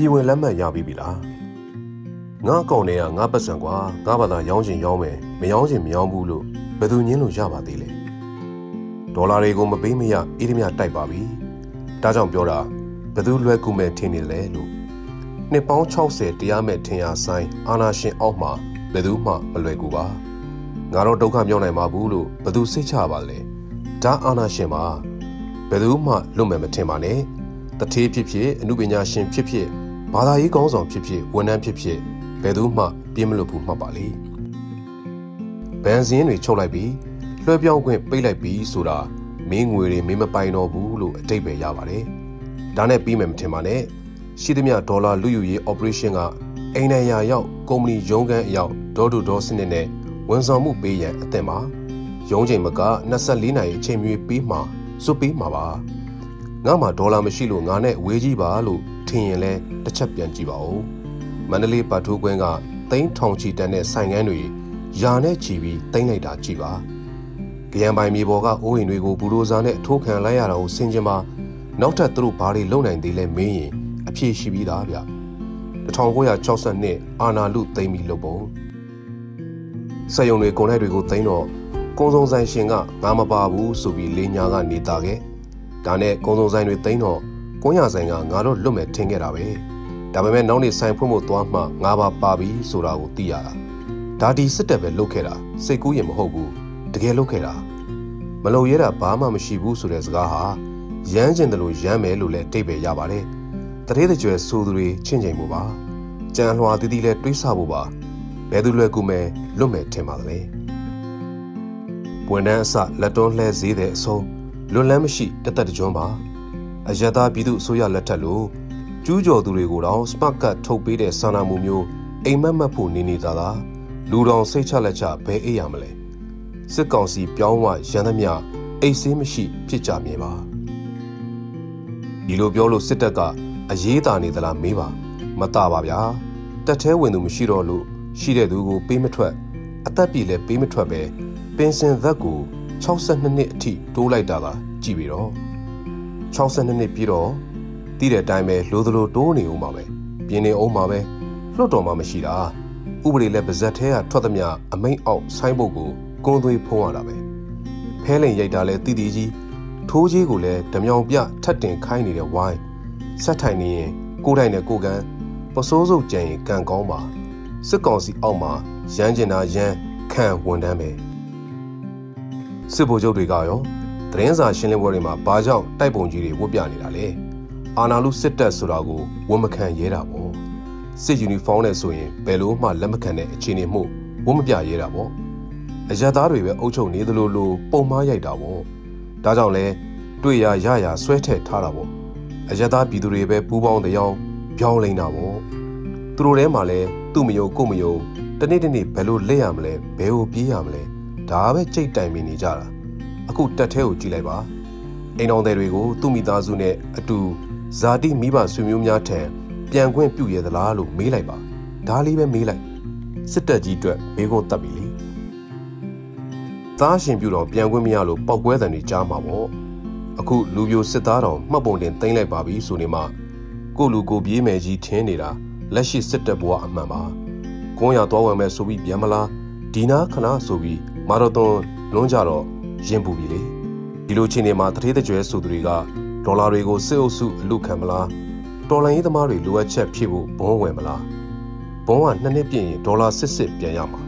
ပြည်ဝင်လက်မှတ်ရပြီပြီလားငါအကောင့်ထဲကငါပတ်စံကွာငါဘာသာရောင်းချင်ရောင်းမယ်မရောင်းချင်မရောင်းဘူးလို့ဘယ်သူညင်းလို့ရပါသေးလဲဒေါ်လာတွေကိုမပေးမရအေးဒမြတိုက်ပါပြီဒါကြောင့်ပြောတာဘယ်သူလွယ်ကူမဲ့ထင်နေလဲလို့နှစ်ပေါင်း60တရားမဲ့ထင်ရဆိုင်အာနာရှင်အောက်မှာဘယ်သူမှမလွယ်ကူပါငါတော့ဒုက္ခမြောက်နိုင်မှာဘူးလို့ဘယ်သူစိတ်ချပါလဲဒါအာနာရှင်ပါဘယ်သူမှလွတ်မယ်မထင်ပါနဲ့တထေးဖြစ်ဖြစ်အမှုပညာရှင်ဖြစ်ဖြစ် ဘာသာရေးကောင်းဆောင်ဖြစ်ဖြစ်ဝန်ထမ်းဖြစ်ဖြစ်ဘယ်သူမှပြင်းမလို့ဘူးမှတ်ပါလေဘန်စင်းတွေချုပ်လိုက်ပြီးလွှဲပြောင်းခွင့်ပိတ်လိုက်ပြီးဆိုတာမင်းငွေတွေမင်းမပိုင်တော့ဘူးလို့အတိတ်ပဲရပါတယ်ဒါနဲ့ပြီးမယ်မထင်ပါနဲ့ရှိသမျှဒေါ်လာလူယူရေး operation ကအိမ်နိုင်ရာရောက်ကုမ္ပဏီရုံးခန်းအရောက်ဒေါ်တူဒေါ်စနစ်နဲ့ဝန်ဆောင်မှုပေးရန်အသင့်ပါရုံးချိန်မက24နာရီအချိန်မြွေပေးမှစွပေးမှာပါငါမှဒေါ်လာမရှိလို့ငါနဲ့ဝေးကြီးပါလို့ ထင်ရင်လဲတစ်ချက်ပြန်ကြည့်ပါဦးမန္တလေးပတ်ထိုးကွင်းကသိန်းထောင်ချီတန်တဲ့ဆိုင်ငန်းတွေယာနဲ့ချီပြီးသိမ့်လိုက်တာကြည့်ပါကြံပိုင်မြေပေါ်ကအိုးအိမ်တွေကိုဘူရိုဇာနဲ့ထိုးခံလိုက်ရတာကိုဆင်ခြင်ပါနောက်ထပ်သူတို့ဘာတွေလုပ်နိုင်သေးလဲမင်းရင်အဖြေရှိပြီးသားဗျ1962အာနာလူသိမ့်ပြီးလုပ်ပုံစက်ယုံတွေကုန်လိုက်တွေကိုသိမ်းတော့ကုံစုံဆိုင်ရှင်ကငါမပါဘူးဆိုပြီးလေးညာကနေတာခဲ့ဒါနဲ့ကုံစုံဆိုင်တွေသိမ်းတော့ ကွန်းရဆိုင်ကငါတို့လွတ်မဲ့ထင်ခဲ့တာပဲဒါပေမဲ့နောက်နေ့ဆိုင်ဖွင့်ဖို့သွားမှငါပါပါပြီဆိုတာကိုသိရတာဒါဒီစစ်တပ်ပဲလုပ်ခဲ့တာစိတ်ကူးရင်မဟုတ်ဘူးတကယ်လုပ်ခဲ့တာမလုံရဲတာဘာမှမရှိဘူးဆိုတဲ့စကားဟာရမ်းကျင်တယ်လို့ရမ်းမယ်လို့လည်းတိတ်ပဲရပါတယ်တရေတကြွယ်ဆိုသူတွေချင့်ချိန်မှုပါကြံလွှာတီးတီးလဲတွေးဆဖို့ပါဘယ်သူလွယ်ကူမယ်လွတ်မယ်ထင်ပါသလဲဝန်တန်းအစလက်တွန်းလှဲဈေးတဲ့အဆုံးလွတ်လန်းမရှိတသက်တကြွပါ အယက်သားပြည်သူအစိုးရလက်ထက်လို့ကျူးကျော်သူတွေကိုတော့စပတ်ကတ်ထုတ်ပေးတဲ့ဆန္ဒမှုမျိုးအိမ်မက်မက်ဖို့နေနေသာသာလူတော်စိတ်ချလက်ချဘဲအေးရမလဲစစ်ကောင်စီပြောင်းဝရန်သမျှအိတ်ဆေးမရှိဖြစ်ကြမြင်ပါဒီလိုပြောလို့စစ်တပ်ကအရေးတာနေသလားမေးပါမတပါဗျာတက်သေးဝင်သူမရှိတော့လို့ရှိတဲ့သူကိုပေးမထွက်အသက်ပြည်လည်းပေးမထွက်ပဲပင်စင်သက်ကို62နှစ်အထိတိုးလိုက်တာကကြည်ပြီတော့ 62နှစ်ပြီးတော့တည်တဲ့အတိုင်းပဲလိုသလိုတိုးနေဦးမှာပဲပြင်းနေအောင်မှာပဲလွတ်တော်မှာမရှိတာဥပဒေလည်းပါဇက်သေးကထွက်သမျှအမိန်အောက်ဆိုင်းဘုတ်ကိုကုန်းသွေးဖုံးရတာပဲဖဲလိန်ရိုက်တာလဲတီတီကြီးထိုးကြီးကိုလည်းဓမြောင်ပြထတ်တင်ခိုင်းနေတဲ့ဝိုင်းဆက်ထိုင်နေရင်ကိုယ်တိုင်နဲ့ကိုယ်ကန်ပစိုးစုပ်ကြံရင်ကံကောင်းပါစစ်ကောင်စီအောက်မှာရမ်းကျင်တာရမ်းခံဝန်တန်းပဲစစ်ဗိုလ်ချုပ်တွေကရော သတင်းစာရှင်းလင်းပွဲတွေမှာဘာကြောင့်တိုက်ပုံကြီးတွေဝတ်ပြနေတာလဲအာနာလူစစ်တပ်ဆိုတာကိုဝန်မခံရဲတာပေါ့စစ်ယူနီဖောင်းနဲ့ဆိုရင်ဘယ်လို့မှလက်မခံတဲ့အခြေအနေမှုဝန်မပြရဲတာပေါ့အရသားတွေပဲအုပ်ချုပ်နေသလိုလိုပုံမားရိုက်တာပေါ့ဒါကြောင့်လဲတွေ့ရရရဆွဲထည့်ထားတာပေါ့အရသားပြည်သူတွေပဲပူးပေါင်းတရားပြောင်းလိမ့်တာပေါ့သူတို့ထဲမှာလဲသူ့မယုံကိုမယုံတနေ့တနေ့ဘယ်လိုလက်ရမလဲဘယ်ကိုပြေးရမလဲဒါပဲကြိတ်တိုင်မိနေကြတာ အခုတက်ထဲကိုကြည့်လိုက်ပါအိမ်တော်တွေကိုသူ့မိသားစုနဲ့အတူဇာတိမိဘဆွေမျိုးများထံပြန်ခွင့်ပြုရသလားလို့မေးလိုက်ပါဒါလေးပဲမေးလိုက်စစ်တပ်ကြီးအတွက်မေးခွန်းတက်ပြီလေသားရှင်ပြူတော်ပြန်ခွင့်မရလို့ပောက်ကွဲတန်တွေကြားမှာပေါ့အခုလူပြိုစစ်သားတော်မှတ်ပုံတင်သိမ်းလိုက်ပါပြီဆိုနေမှကိုလူကိုပြေးမယ်ကြီးထင်းနေတာလက်ရှိစစ်တပ်ဘဝအမှန်ပါကုန်းရသွားဝင်မဲ့ဆိုပြီးပြန်မလားဒီနာခဏဆိုပြီးမာရသွန်လွန်းကြတော့ ရင်ပူပြီလေဒီလိုချင်းနေမှာတထေးတကြွယ်ဆိုသူတွေကဒေါ်လာတွေကိုစစ်အုပ်စုအလူခံမလားတော်လိုင်းရေးသမားတွေလိုအပ်ချက်ဖြည့်ဖို့ဘုံဝင်မလားဘုံကနှစ်နှစ်ပြည့်ရင်ဒေါ်လာစစ်စစ်ပြန်ရမှာ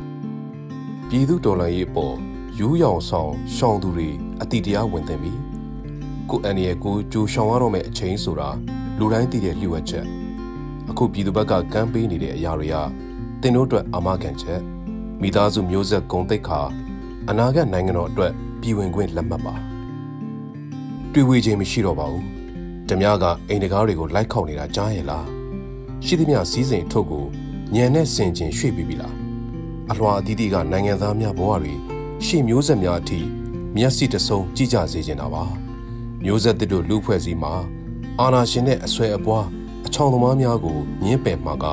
ပြည်သူဒေါ်လာရေးပေါ်ယူးရောင်ဆောင်ရှောင်းသူတွေအတိတရားဝင်သိပြီကိုအန်ရဲ့ကိုကြိုရှောင်ရတော့မယ့်အချိန်ဆိုတာလူတိုင်းသိတဲ့လျှို့ဝှက်ချက်အခုပြည်သူဘက်ကကမ်းပေးနေတဲ့အရာတွေကတင်တို့အတွက်အာမခံချက်မိသားစုမျိုးဆက်ဂုံတိတ်ခါအနာဂတ်နိုင်ငံတော်အတွက် ပြည်ဝင်ခွင့်လက်မှတ်ပါတွေ့ဝေခြင်းမရှိတော့ပါဘူးဓမြကအိမ်တကားတွေကိုလိုက်ခေါက်နေတာကြားရဲ့လားရှိသမျှစည်းစိမ်ထုတ်ကိုညံနဲ့ဆင်ကျင်ရွှေ့ပြီးပြီလားအလွှာအသီးသီးကနိုင်ငံသားများဘဝတွေရှေ့မျိုးဆက်များအထိမျက်စိတဆုံကြည့်ကြစေချင်တာပါမျိုးဆက်တို့လူဖွဲ့စည်းမှာအာနာရှင်နဲ့အဆွဲအပွားအချောင်သမားများကိုညှင်းပယ်မှာက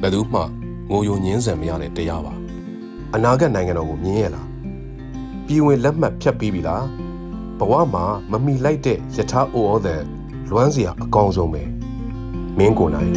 ဘယ်သူမှငိုယိုညင်းဆန်မရတဲ့တရားပါအနာဂတ်နိုင်ငံတော်ကိုမြင်ရလား ပြည်ဝင်လက်မှတ်ဖြတ်ပြီးပြီလားဘဝမှာမမီလိုက်တဲ့ယထာအိုဩတဲ့လွမ်းစရာအကောင်းဆုံးပဲမင်းကိုနိုင်